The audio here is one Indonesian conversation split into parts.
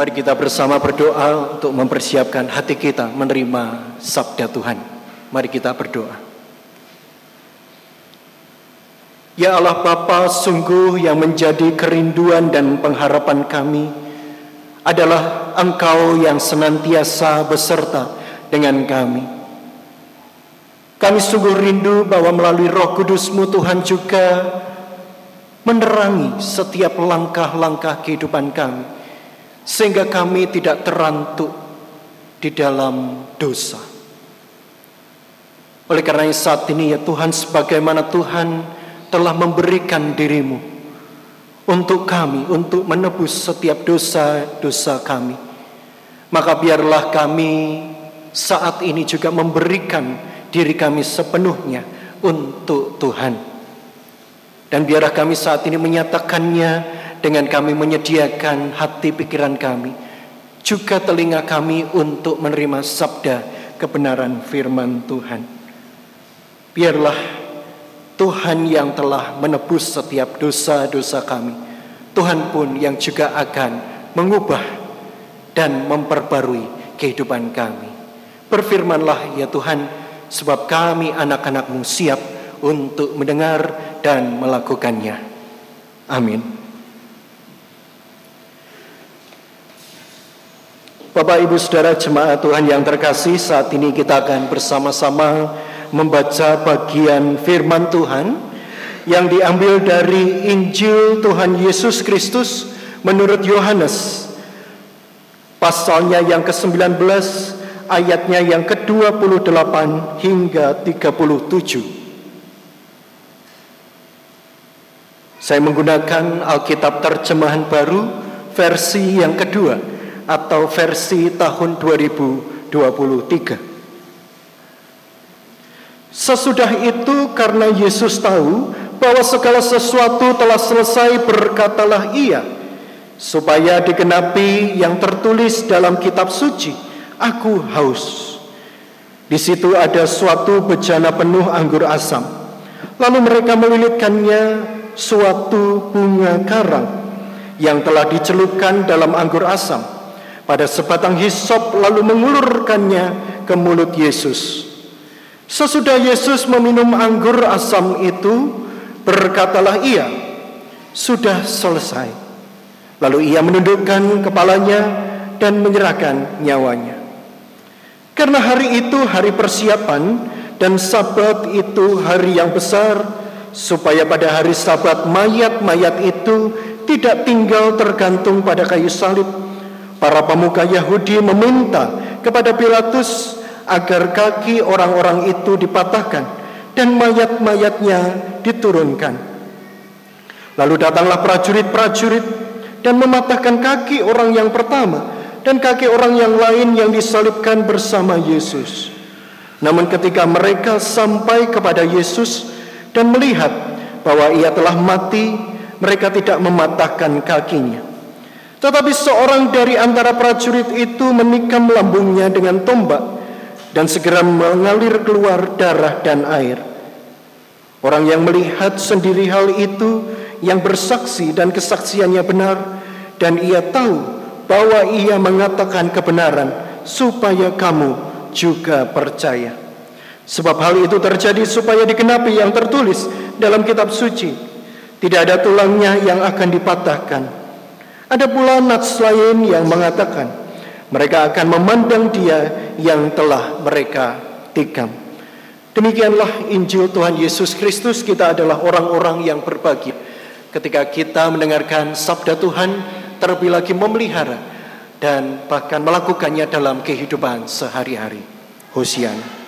Mari kita bersama berdoa untuk mempersiapkan hati kita menerima sabda Tuhan. Mari kita berdoa. Ya Allah Bapa, sungguh yang menjadi kerinduan dan pengharapan kami adalah Engkau yang senantiasa beserta dengan kami. Kami sungguh rindu bahwa melalui roh kudusmu Tuhan juga menerangi setiap langkah-langkah kehidupan kami. Sehingga kami tidak terantuk di dalam dosa. Oleh karena saat ini ya Tuhan sebagaimana Tuhan telah memberikan dirimu untuk kami, untuk menebus setiap dosa-dosa kami. Maka biarlah kami saat ini juga memberikan diri kami sepenuhnya untuk Tuhan. Dan biarlah kami saat ini menyatakannya dengan kami menyediakan hati pikiran kami, juga telinga kami untuk menerima sabda kebenaran firman Tuhan. Biarlah Tuhan yang telah menebus setiap dosa-dosa kami, Tuhan pun yang juga akan mengubah dan memperbarui kehidupan kami. Berfirmanlah ya Tuhan, sebab kami anak-anakmu siap untuk mendengar dan melakukannya. Amin. Bapak Ibu Saudara jemaat Tuhan yang terkasih, saat ini kita akan bersama-sama membaca bagian firman Tuhan yang diambil dari Injil Tuhan Yesus Kristus menurut Yohanes pasalnya yang ke-19 ayatnya yang ke-28 hingga 37. Saya menggunakan Alkitab terjemahan baru versi yang kedua atau versi tahun 2023. Sesudah itu karena Yesus tahu bahwa segala sesuatu telah selesai berkatalah ia supaya digenapi yang tertulis dalam kitab suci aku haus. Di situ ada suatu bejana penuh anggur asam. Lalu mereka melilitkannya suatu bunga karang yang telah dicelupkan dalam anggur asam pada sebatang hisop lalu mengulurkannya ke mulut Yesus sesudah Yesus meminum anggur asam itu berkatalah ia sudah selesai lalu ia menundukkan kepalanya dan menyerahkan nyawanya karena hari itu hari persiapan dan sabat itu hari yang besar supaya pada hari sabat mayat-mayat itu tidak tinggal tergantung pada kayu salib. Para pemuka Yahudi meminta kepada Pilatus agar kaki orang-orang itu dipatahkan dan mayat-mayatnya diturunkan. Lalu datanglah prajurit-prajurit dan mematahkan kaki orang yang pertama dan kaki orang yang lain yang disalibkan bersama Yesus. Namun ketika mereka sampai kepada Yesus dan melihat bahwa ia telah mati, mereka tidak mematahkan kakinya. Tetapi seorang dari antara prajurit itu menikam lambungnya dengan tombak dan segera mengalir keluar darah dan air. Orang yang melihat sendiri hal itu yang bersaksi dan kesaksiannya benar dan ia tahu bahwa ia mengatakan kebenaran supaya kamu juga percaya. Sebab hal itu terjadi supaya digenapi yang tertulis dalam kitab suci. Tidak ada tulangnya yang akan dipatahkan. Ada pula nats lain yang mengatakan mereka akan memandang dia yang telah mereka tikam. Demikianlah Injil Tuhan Yesus Kristus kita adalah orang-orang yang berbahagia ketika kita mendengarkan sabda Tuhan terlebih lagi memelihara dan bahkan melakukannya dalam kehidupan sehari-hari. Hosiana.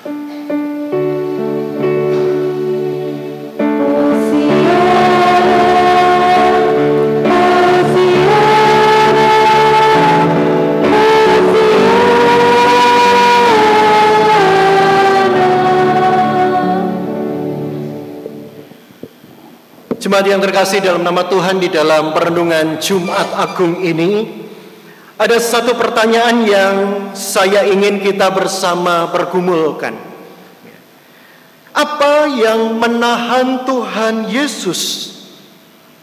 Jemaat yang terkasih dalam nama Tuhan di dalam perenungan Jumat Agung ini ada satu pertanyaan yang saya ingin kita bersama pergumulkan. Apa yang menahan Tuhan Yesus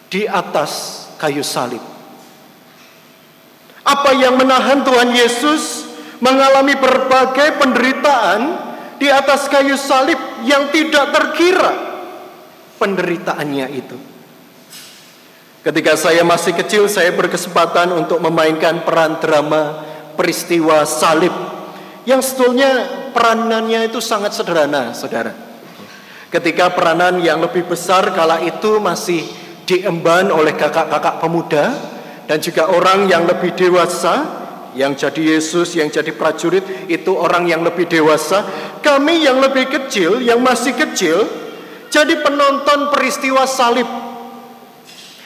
di atas kayu salib? Apa yang menahan Tuhan Yesus mengalami berbagai penderitaan di atas kayu salib yang tidak terkira penderitaannya itu. Ketika saya masih kecil, saya berkesempatan untuk memainkan peran drama peristiwa salib yang sebetulnya peranannya itu sangat sederhana, saudara. Ketika peranan yang lebih besar kala itu masih diemban oleh kakak-kakak pemuda dan juga orang yang lebih dewasa yang jadi Yesus, yang jadi prajurit itu orang yang lebih dewasa. Kami yang lebih kecil, yang masih kecil, jadi penonton peristiwa salib.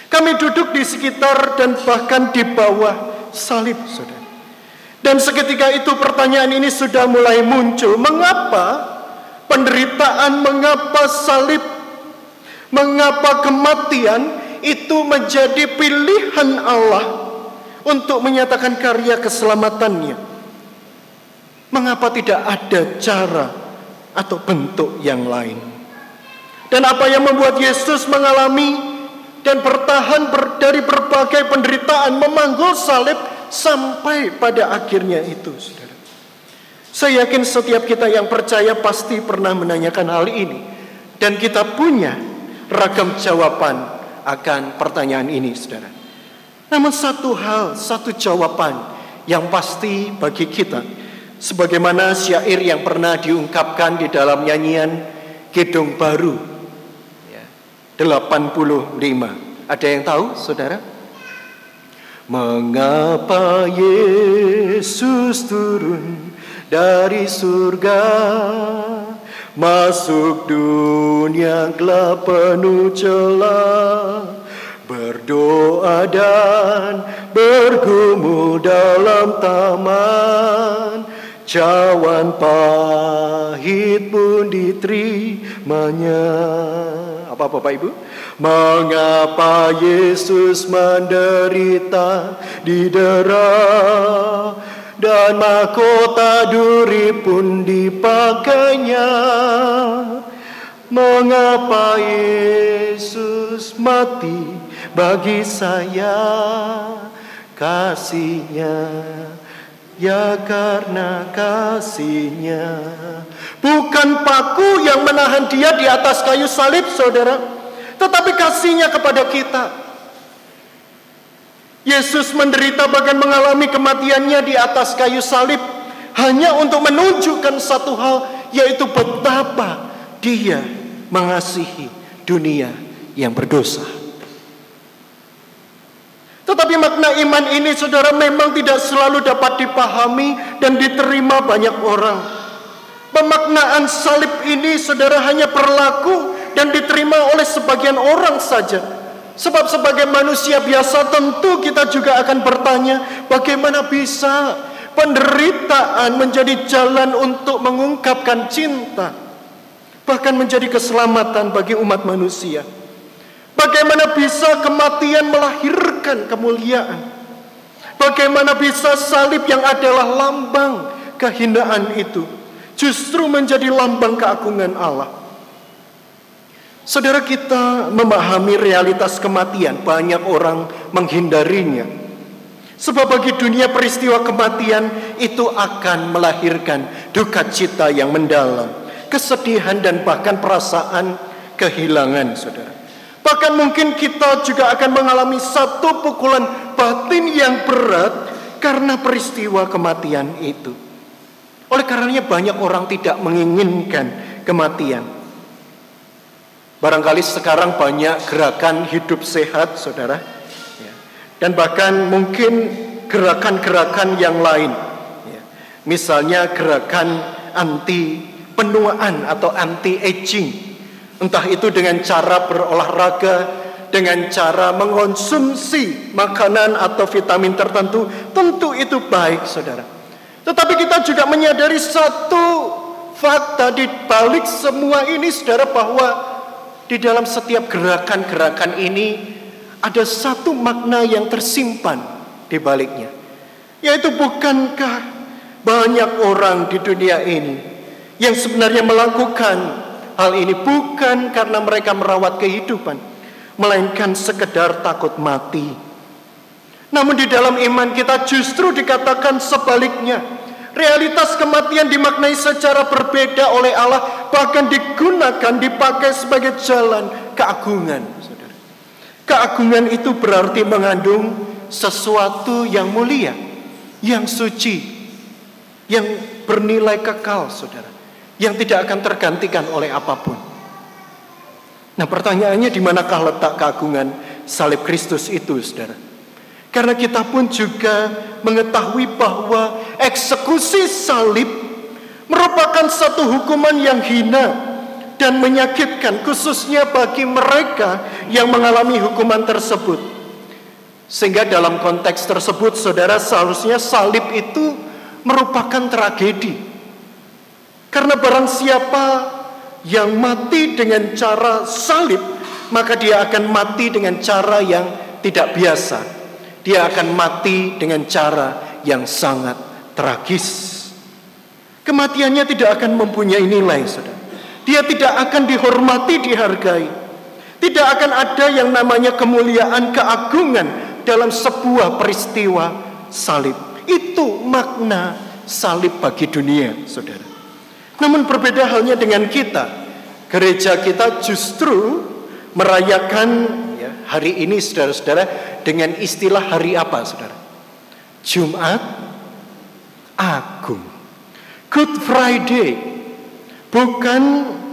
Kami duduk di sekitar dan bahkan di bawah salib, saudara. Dan seketika itu pertanyaan ini sudah mulai muncul. Mengapa penderitaan, mengapa salib, mengapa kematian itu menjadi pilihan Allah untuk menyatakan karya keselamatannya. Mengapa tidak ada cara atau bentuk yang lain? Dan apa yang membuat Yesus mengalami dan bertahan ber, dari berbagai penderitaan memanggul salib sampai pada akhirnya itu, saudara. Saya yakin setiap kita yang percaya pasti pernah menanyakan hal ini. Dan kita punya ragam jawaban akan pertanyaan ini, saudara. Namun satu hal, satu jawaban yang pasti bagi kita. Sebagaimana syair yang pernah diungkapkan di dalam nyanyian Gedung Baru. Ya, 85. Ada yang tahu saudara? Mengapa Yesus turun dari surga Masuk dunia gelap penuh celah Berdoa dan bergumul dalam taman Cawan pahit pun diterimanya Apa Bapak Ibu? Mengapa Yesus menderita di dera Dan mahkota duri pun dipakainya? Mengapa Yesus mati bagi saya? Kasihnya ya karena kasihnya bukan paku yang menahan dia di atas kayu salib saudara tetapi kasihnya kepada kita Yesus menderita bahkan mengalami kematiannya di atas kayu salib hanya untuk menunjukkan satu hal yaitu betapa dia mengasihi dunia yang berdosa. Tetapi makna iman ini saudara memang tidak selalu dapat dipahami dan diterima banyak orang. Pemaknaan salib ini saudara hanya berlaku dan diterima oleh sebagian orang saja. Sebab sebagai manusia biasa tentu kita juga akan bertanya bagaimana bisa penderitaan menjadi jalan untuk mengungkapkan cinta. Bahkan menjadi keselamatan bagi umat manusia. Bagaimana bisa kematian melahirkan kemuliaan? Bagaimana bisa salib yang adalah lambang kehinaan itu justru menjadi lambang keagungan Allah? Saudara kita memahami realitas kematian, banyak orang menghindarinya. Sebab bagi dunia peristiwa kematian itu akan melahirkan duka cita yang mendalam, kesedihan dan bahkan perasaan kehilangan, Saudara. Bahkan mungkin kita juga akan mengalami satu pukulan batin yang berat karena peristiwa kematian itu. Oleh karenanya banyak orang tidak menginginkan kematian. Barangkali sekarang banyak gerakan hidup sehat, saudara. Ya. Dan bahkan mungkin gerakan-gerakan yang lain. Ya. Misalnya gerakan anti penuaan atau anti aging Entah itu dengan cara berolahraga, dengan cara mengonsumsi makanan atau vitamin tertentu, tentu itu baik, saudara. Tetapi kita juga menyadari satu fakta di balik semua ini, saudara, bahwa di dalam setiap gerakan-gerakan ini ada satu makna yang tersimpan di baliknya, yaitu bukankah banyak orang di dunia ini yang sebenarnya melakukan Hal ini bukan karena mereka merawat kehidupan, melainkan sekedar takut mati. Namun di dalam iman kita justru dikatakan sebaliknya. Realitas kematian dimaknai secara berbeda oleh Allah, bahkan digunakan, dipakai sebagai jalan keagungan. Keagungan itu berarti mengandung sesuatu yang mulia, yang suci, yang bernilai kekal, saudara, yang tidak akan tergantikan oleh apa pun. Nah, pertanyaannya di manakah letak keagungan salib Kristus itu, saudara? Karena kita pun juga mengetahui bahwa eksekusi salib merupakan satu hukuman yang hina dan menyakitkan khususnya bagi mereka yang mengalami hukuman tersebut. Sehingga dalam konteks tersebut saudara seharusnya salib itu merupakan tragedi. Karena barang siapa yang mati dengan cara salib, maka dia akan mati dengan cara yang tidak biasa dia akan mati dengan cara yang sangat tragis. Kematiannya tidak akan mempunyai nilai, saudara. Dia tidak akan dihormati, dihargai. Tidak akan ada yang namanya kemuliaan, keagungan dalam sebuah peristiwa salib. Itu makna salib bagi dunia, saudara. Namun berbeda halnya dengan kita. Gereja kita justru merayakan ya, hari ini saudara-saudara dengan istilah hari apa saudara? Jumat Agung. Good Friday. Bukan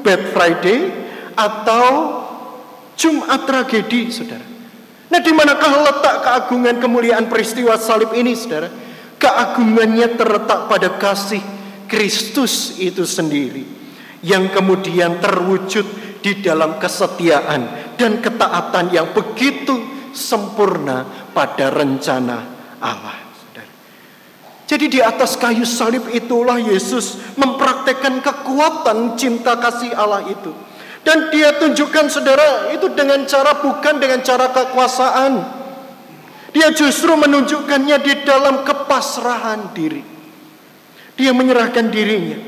Bad Friday atau Jumat tragedi saudara. Nah di manakah letak keagungan kemuliaan peristiwa salib ini saudara? Keagungannya terletak pada kasih Kristus itu sendiri. Yang kemudian terwujud di dalam kesetiaan dan ketaatan yang begitu sempurna pada rencana Allah. Jadi di atas kayu salib itulah Yesus mempraktekkan kekuatan cinta kasih Allah itu. Dan dia tunjukkan saudara itu dengan cara bukan dengan cara kekuasaan. Dia justru menunjukkannya di dalam kepasrahan diri. Dia menyerahkan dirinya.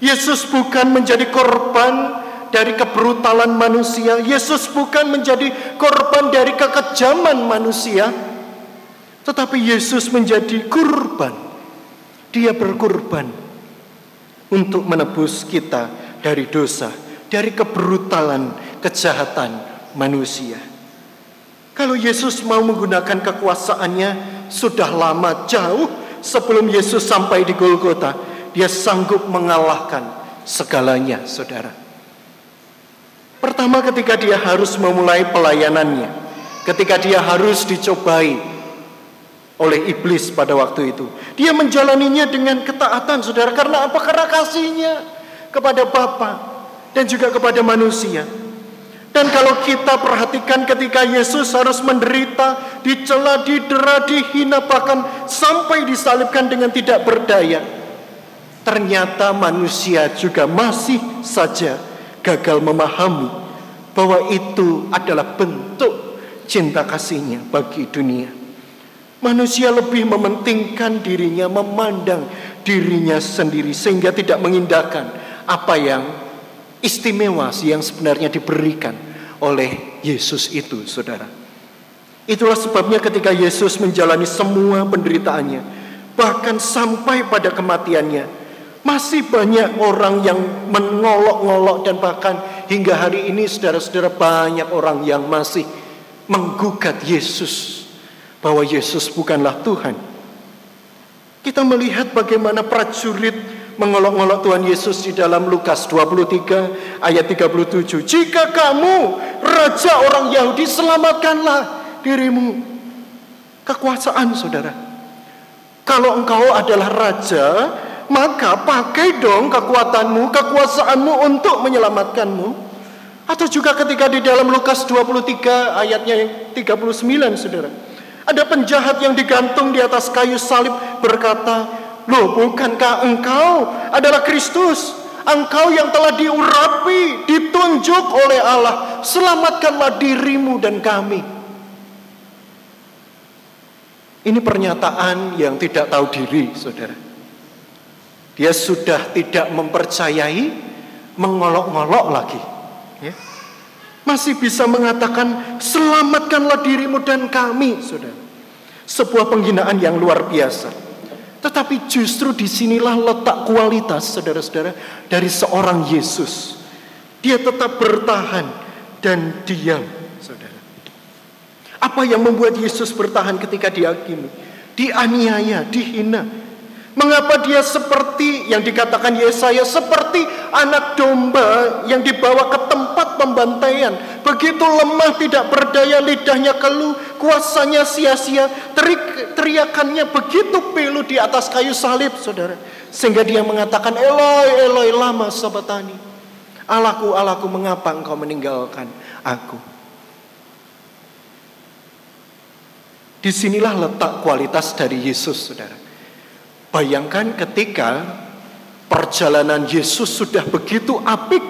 Yesus bukan menjadi korban dari kebrutalan manusia. Yesus bukan menjadi korban dari kekejaman manusia, tetapi Yesus menjadi kurban. Dia berkorban untuk menebus kita dari dosa, dari kebrutalan, kejahatan manusia. Kalau Yesus mau menggunakan kekuasaannya, sudah lama jauh sebelum Yesus sampai di Golgota, dia sanggup mengalahkan segalanya, saudara. Pertama ketika dia harus memulai pelayanannya. Ketika dia harus dicobai oleh iblis pada waktu itu. Dia menjalaninya dengan ketaatan saudara. Karena apa? Karena kasihnya kepada Bapa dan juga kepada manusia. Dan kalau kita perhatikan ketika Yesus harus menderita, dicela, didera, dihina, bahkan sampai disalibkan dengan tidak berdaya. Ternyata manusia juga masih saja gagal memahami bahwa itu adalah bentuk cinta kasihnya bagi dunia. Manusia lebih mementingkan dirinya, memandang dirinya sendiri sehingga tidak mengindahkan apa yang istimewa yang sebenarnya diberikan oleh Yesus itu, Saudara. Itulah sebabnya ketika Yesus menjalani semua penderitaannya, bahkan sampai pada kematiannya, masih banyak orang yang mengolok-ngolok dan bahkan hingga hari ini saudara-saudara banyak orang yang masih menggugat Yesus bahwa Yesus bukanlah Tuhan. Kita melihat bagaimana prajurit mengolok-ngolok Tuhan Yesus di dalam Lukas 23 ayat 37. Jika kamu raja orang Yahudi selamatkanlah dirimu. Kekuasaan saudara. Kalau engkau adalah raja, maka pakai dong kekuatanmu, kekuasaanmu untuk menyelamatkanmu. Atau juga ketika di dalam Lukas 23 ayatnya yang 39 saudara. Ada penjahat yang digantung di atas kayu salib berkata, Loh bukankah engkau adalah Kristus? Engkau yang telah diurapi, ditunjuk oleh Allah. Selamatkanlah dirimu dan kami. Ini pernyataan yang tidak tahu diri saudara. Dia sudah tidak mempercayai, mengolok-ngolok lagi. Ya. Masih bisa mengatakan, selamatkanlah dirimu dan kami, saudara. Sebuah penghinaan yang luar biasa. Tetapi justru di sinilah letak kualitas saudara-saudara dari seorang Yesus. Dia tetap bertahan dan diam saudara. Apa yang membuat Yesus bertahan ketika dihakimi? Dianiaya, dihina, Mengapa dia seperti yang dikatakan Yesaya seperti anak domba yang dibawa ke tempat pembantaian. Begitu lemah tidak berdaya lidahnya keluh, kuasanya sia-sia, teriakannya begitu pilu di atas kayu salib, Saudara. Sehingga dia mengatakan, "Eloi, Eloi, lama sabatani." Allahku, Allahku, mengapa engkau meninggalkan aku? Di sinilah letak kualitas dari Yesus, Saudara. Bayangkan ketika perjalanan Yesus sudah begitu apik,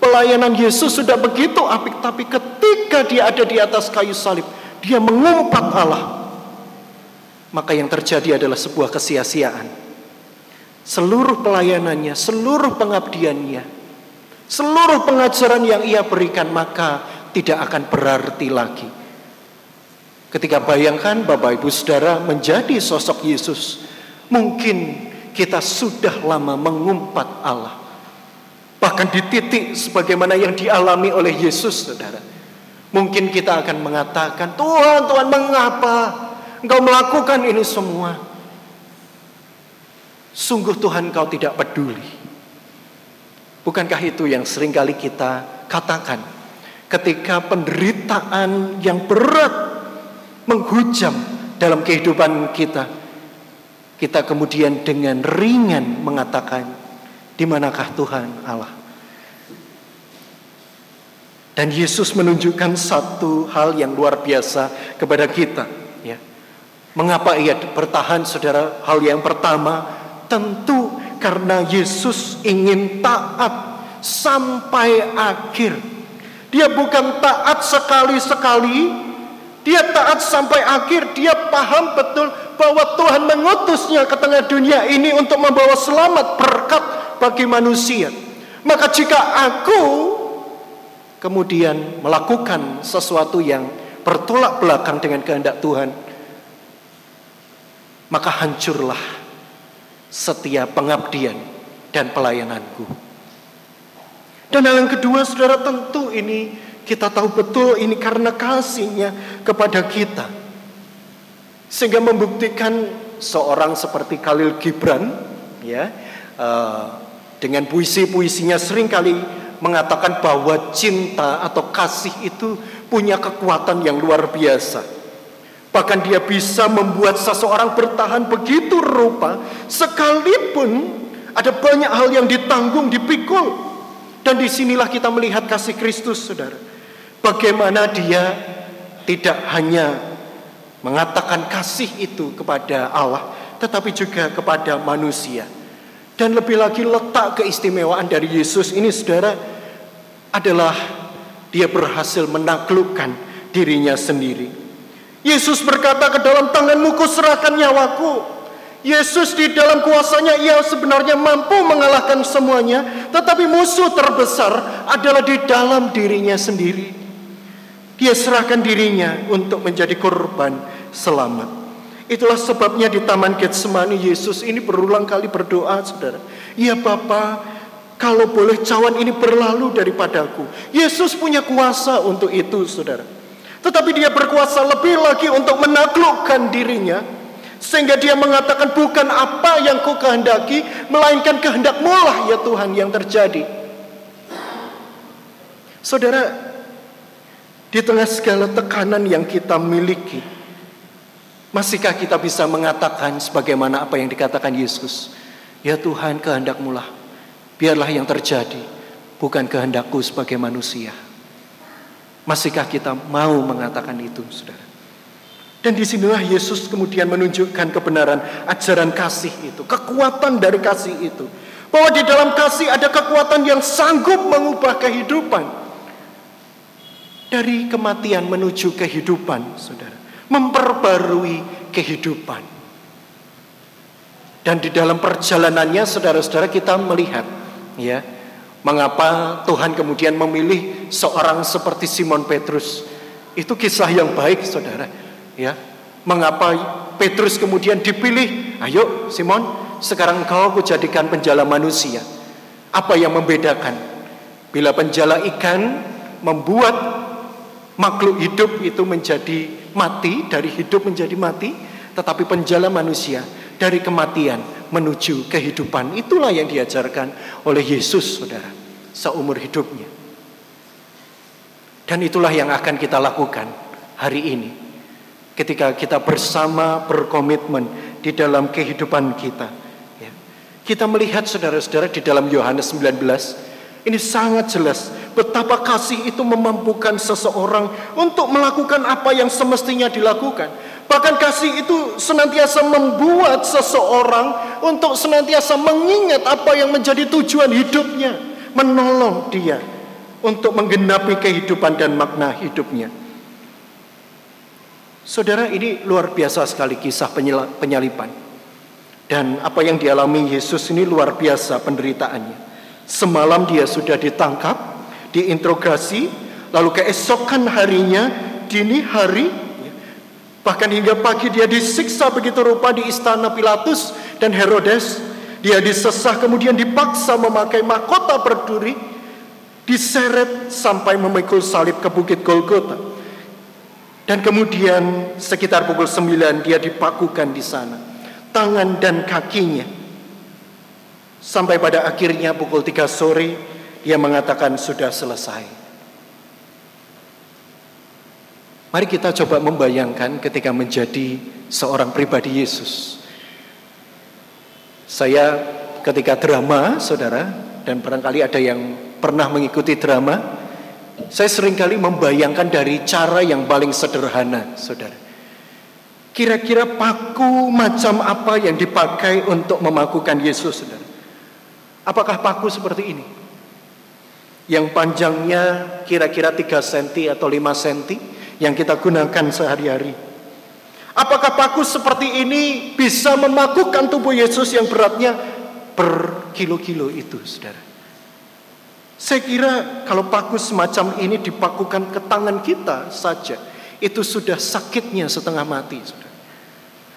pelayanan Yesus sudah begitu apik, tapi ketika dia ada di atas kayu salib, dia mengumpat Allah. Maka yang terjadi adalah sebuah kesia-siaan. Seluruh pelayanannya, seluruh pengabdiannya, seluruh pengajaran yang ia berikan maka tidak akan berarti lagi. Ketika bayangkan Bapak Ibu Saudara menjadi sosok Yesus, Mungkin kita sudah lama mengumpat Allah. Bahkan di titik sebagaimana yang dialami oleh Yesus, saudara. Mungkin kita akan mengatakan, Tuhan, Tuhan mengapa engkau melakukan ini semua? Sungguh Tuhan kau tidak peduli. Bukankah itu yang sering kali kita katakan ketika penderitaan yang berat menghujam dalam kehidupan kita kita kemudian dengan ringan mengatakan, di manakah Tuhan Allah? Dan Yesus menunjukkan satu hal yang luar biasa kepada kita. Ya. Mengapa ia bertahan saudara? Hal yang pertama tentu karena Yesus ingin taat sampai akhir. Dia bukan taat sekali-sekali, dia taat sampai akhir. Dia paham betul bahwa Tuhan mengutusnya ke tengah dunia ini untuk membawa selamat berkat bagi manusia. Maka jika aku kemudian melakukan sesuatu yang bertolak belakang dengan kehendak Tuhan, maka hancurlah setiap pengabdian dan pelayananku. Dan hal yang kedua, saudara, tentu ini kita tahu betul ini karena kasihnya kepada kita. Sehingga membuktikan seorang seperti Khalil Gibran ya uh, dengan puisi-puisinya sering kali mengatakan bahwa cinta atau kasih itu punya kekuatan yang luar biasa. Bahkan dia bisa membuat seseorang bertahan begitu rupa sekalipun ada banyak hal yang ditanggung, dipikul. Dan di sinilah kita melihat kasih Kristus, saudara. Bagaimana dia tidak hanya mengatakan kasih itu kepada Allah, tetapi juga kepada manusia. Dan lebih lagi letak keistimewaan dari Yesus ini saudara adalah dia berhasil menaklukkan dirinya sendiri. Yesus berkata ke dalam tanganmu kuserahkan nyawaku. Yesus di dalam kuasanya ia sebenarnya mampu mengalahkan semuanya. Tetapi musuh terbesar adalah di dalam dirinya sendiri. Dia serahkan dirinya untuk menjadi korban selamat. Itulah sebabnya di Taman Getsemani Yesus ini berulang kali berdoa, saudara. Ya Bapa, kalau boleh cawan ini berlalu daripadaku. Yesus punya kuasa untuk itu, saudara. Tetapi dia berkuasa lebih lagi untuk menaklukkan dirinya. Sehingga dia mengatakan bukan apa yang ku kehendaki, melainkan kehendakmu lah ya Tuhan yang terjadi. Saudara, di tengah segala tekanan yang kita miliki, Masihkah kita bisa mengatakan sebagaimana apa yang dikatakan Yesus? Ya Tuhan kehendakmu lah. Biarlah yang terjadi. Bukan kehendakku sebagai manusia. Masihkah kita mau mengatakan itu saudara? Dan di sinilah Yesus kemudian menunjukkan kebenaran ajaran kasih itu. Kekuatan dari kasih itu. Bahwa di dalam kasih ada kekuatan yang sanggup mengubah kehidupan. Dari kematian menuju kehidupan saudara memperbarui kehidupan. Dan di dalam perjalanannya saudara-saudara kita melihat ya, mengapa Tuhan kemudian memilih seorang seperti Simon Petrus. Itu kisah yang baik Saudara, ya. Mengapa Petrus kemudian dipilih? Ayo Simon, sekarang kau kujadikan penjala manusia. Apa yang membedakan? Bila penjala ikan membuat makhluk hidup itu menjadi mati, dari hidup menjadi mati, tetapi penjala manusia dari kematian menuju kehidupan. Itulah yang diajarkan oleh Yesus, saudara, seumur hidupnya. Dan itulah yang akan kita lakukan hari ini. Ketika kita bersama berkomitmen di dalam kehidupan kita. Ya. Kita melihat saudara-saudara di dalam Yohanes 19. Ini sangat jelas betapa kasih itu memampukan seseorang untuk melakukan apa yang semestinya dilakukan. Bahkan kasih itu senantiasa membuat seseorang untuk senantiasa mengingat apa yang menjadi tujuan hidupnya, menolong dia untuk menggenapi kehidupan dan makna hidupnya. Saudara, ini luar biasa sekali kisah penyalipan. Dan apa yang dialami Yesus ini luar biasa penderitaannya. Semalam dia sudah ditangkap, diinterogasi, lalu keesokan harinya, dini hari, bahkan hingga pagi dia disiksa begitu rupa di istana Pilatus dan Herodes. Dia disesah kemudian dipaksa memakai mahkota berduri diseret sampai memikul salib ke Bukit Golgota. Dan kemudian sekitar pukul 9 dia dipakukan di sana. Tangan dan kakinya. Sampai pada akhirnya pukul 3 sore dia mengatakan sudah selesai. Mari kita coba membayangkan ketika menjadi seorang pribadi Yesus. Saya ketika drama, saudara, dan barangkali ada yang pernah mengikuti drama, saya sering kali membayangkan dari cara yang paling sederhana, saudara. Kira-kira paku macam apa yang dipakai untuk memakukan Yesus, saudara? Apakah paku seperti ini? Yang panjangnya kira-kira 3 cm atau 5 cm yang kita gunakan sehari-hari. Apakah paku seperti ini bisa memakukan tubuh Yesus yang beratnya berkilo-kilo itu, saudara? Saya kira kalau paku semacam ini dipakukan ke tangan kita saja, itu sudah sakitnya setengah mati. Saudara.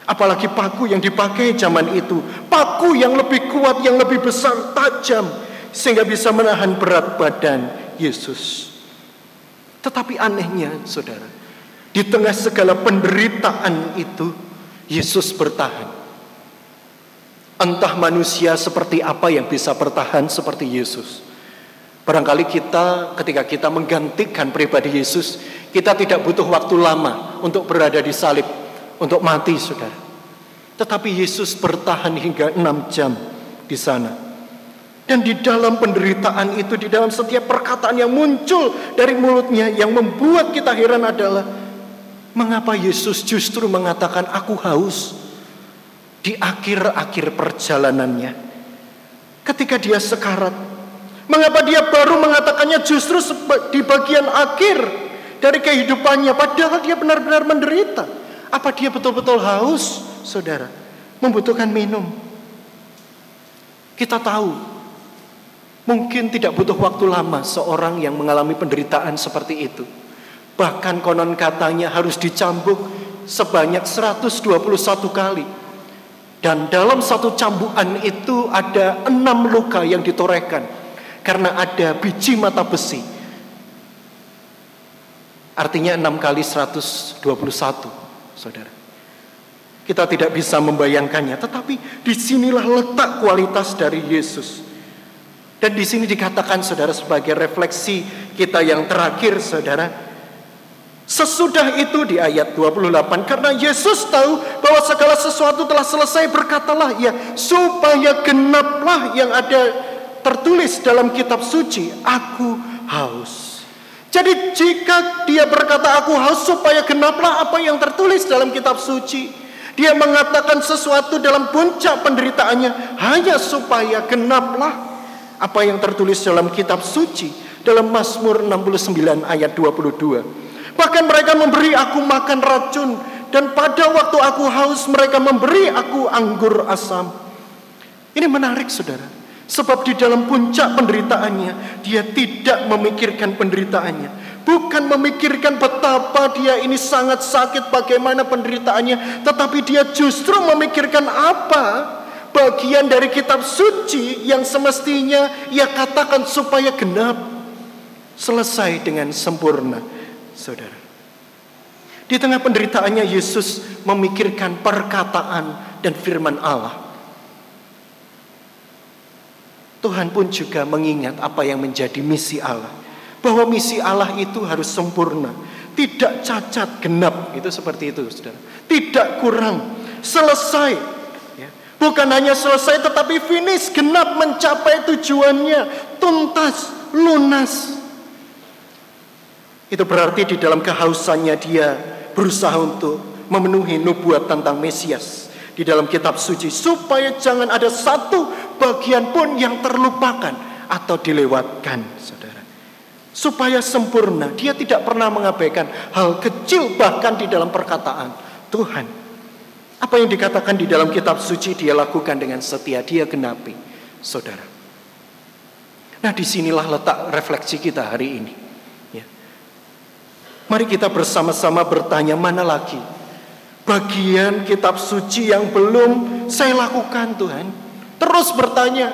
Apalagi paku yang dipakai zaman itu, paku yang lebih kuat, yang lebih besar, tajam, sehingga bisa menahan berat badan Yesus. Tetapi anehnya, saudara, di tengah segala penderitaan itu, Yesus bertahan. Entah manusia seperti apa yang bisa bertahan seperti Yesus. Barangkali kita ketika kita menggantikan pribadi Yesus, kita tidak butuh waktu lama untuk berada di salib, untuk mati saudara. Tetapi Yesus bertahan hingga enam jam di sana. Dan di dalam penderitaan itu, di dalam setiap perkataan yang muncul dari mulutnya yang membuat kita heran adalah mengapa Yesus justru mengatakan aku haus di akhir-akhir perjalanannya. Ketika dia sekarat, Mengapa dia baru mengatakannya justru di bagian akhir dari kehidupannya padahal dia benar-benar menderita. Apa dia betul-betul haus, Saudara? Membutuhkan minum. Kita tahu mungkin tidak butuh waktu lama seorang yang mengalami penderitaan seperti itu. Bahkan konon katanya harus dicambuk sebanyak 121 kali. Dan dalam satu cambukan itu ada enam luka yang ditorehkan karena ada biji mata besi. Artinya 6 kali 121, saudara. Kita tidak bisa membayangkannya, tetapi di sinilah letak kualitas dari Yesus. Dan di sini dikatakan saudara sebagai refleksi kita yang terakhir saudara. Sesudah itu di ayat 28 karena Yesus tahu bahwa segala sesuatu telah selesai berkatalah ya supaya genaplah yang ada tertulis dalam kitab suci, aku haus. Jadi jika dia berkata aku haus supaya genaplah apa yang tertulis dalam kitab suci. Dia mengatakan sesuatu dalam puncak penderitaannya hanya supaya genaplah apa yang tertulis dalam kitab suci dalam Mazmur 69 ayat 22. Bahkan mereka memberi aku makan racun dan pada waktu aku haus mereka memberi aku anggur asam. Ini menarik saudara. Sebab di dalam puncak penderitaannya, dia tidak memikirkan penderitaannya. bukan memikirkan betapa dia ini sangat sakit, bagaimana penderitaannya, tetapi dia justru memikirkan apa bagian dari kitab suci yang semestinya ia katakan supaya genap selesai dengan sempurna, saudara. Di tengah penderitaannya Yesus memikirkan perkataan dan firman Allah. Tuhan pun juga mengingat apa yang menjadi misi Allah. Bahwa misi Allah itu harus sempurna. Tidak cacat, genap. Itu seperti itu, saudara. Tidak kurang. Selesai. Ya. Bukan hanya selesai tetapi finish. Genap mencapai tujuannya. Tuntas, lunas. Itu berarti di dalam kehausannya dia berusaha untuk memenuhi nubuat tentang Mesias di dalam kitab suci supaya jangan ada satu bagian pun yang terlupakan atau dilewatkan, Saudara. Supaya sempurna, dia tidak pernah mengabaikan hal kecil bahkan di dalam perkataan Tuhan. Apa yang dikatakan di dalam kitab suci dia lakukan dengan setia, dia genapi, Saudara. Nah, di sinilah letak refleksi kita hari ini. Ya. Mari kita bersama-sama bertanya mana lagi bagian kitab suci yang belum saya lakukan Tuhan. Terus bertanya,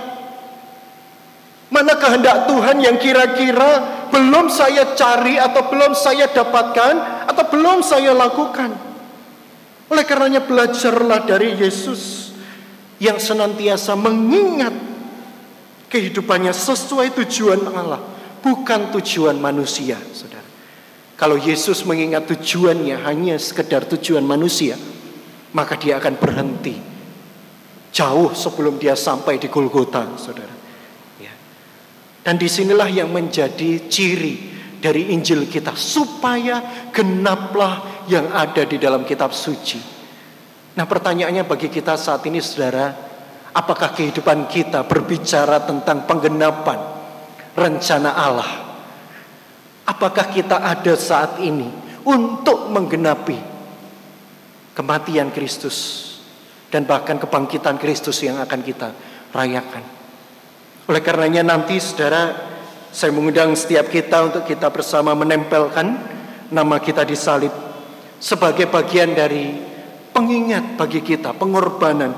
mana kehendak Tuhan yang kira-kira belum saya cari atau belum saya dapatkan atau belum saya lakukan. Oleh karenanya belajarlah dari Yesus yang senantiasa mengingat kehidupannya sesuai tujuan Allah, bukan tujuan manusia, Saudara. Kalau Yesus mengingat tujuannya hanya sekedar tujuan manusia, maka dia akan berhenti jauh sebelum dia sampai di Golgota, saudara. Ya. Dan di sinilah yang menjadi ciri dari Injil kita supaya genaplah yang ada di dalam kitab suci. Nah pertanyaannya bagi kita saat ini saudara, apakah kehidupan kita berbicara tentang penggenapan rencana Allah? Apakah kita ada saat ini untuk menggenapi kematian Kristus dan bahkan kebangkitan Kristus yang akan kita rayakan. Oleh karenanya nanti saudara saya mengundang setiap kita untuk kita bersama menempelkan nama kita di salib sebagai bagian dari pengingat bagi kita pengorbanan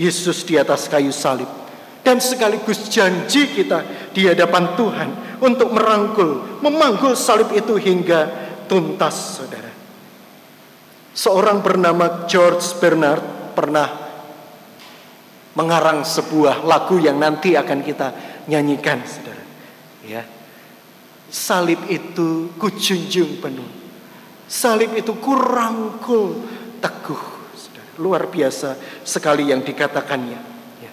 Yesus di atas kayu salib dan sekaligus janji kita di hadapan Tuhan untuk merangkul, memanggul salib itu hingga tuntas, saudara. Seorang bernama George Bernard pernah mengarang sebuah lagu yang nanti akan kita nyanyikan, saudara. Ya, salib itu kujunjung penuh. Salib itu kurangkul teguh. Saudara. Luar biasa sekali yang dikatakannya. Ya.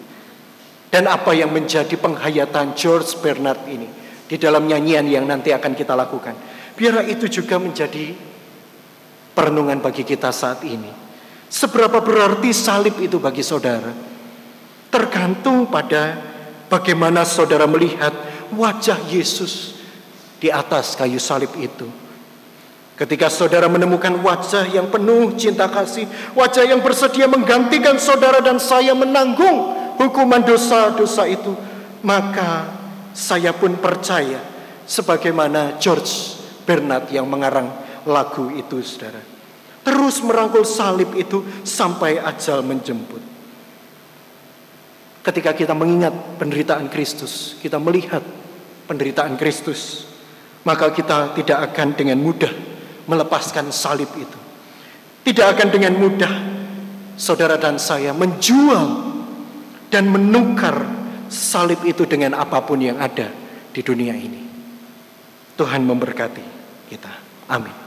Dan apa yang menjadi penghayatan George Bernard ini di dalam nyanyian yang nanti akan kita lakukan. Biar itu juga menjadi perenungan bagi kita saat ini. Seberapa berarti salib itu bagi saudara? Tergantung pada bagaimana saudara melihat wajah Yesus di atas kayu salib itu. Ketika saudara menemukan wajah yang penuh cinta kasih, wajah yang bersedia menggantikan saudara dan saya menanggung hukuman dosa-dosa itu, maka saya pun percaya sebagaimana George Bernard yang mengarang lagu itu, saudara terus merangkul salib itu sampai ajal menjemput. Ketika kita mengingat penderitaan Kristus, kita melihat penderitaan Kristus, maka kita tidak akan dengan mudah melepaskan salib itu. Tidak akan dengan mudah saudara dan saya menjual dan menukar salib itu dengan apa pun yang ada di dunia ini. Tuhan memberkati kita. Amin.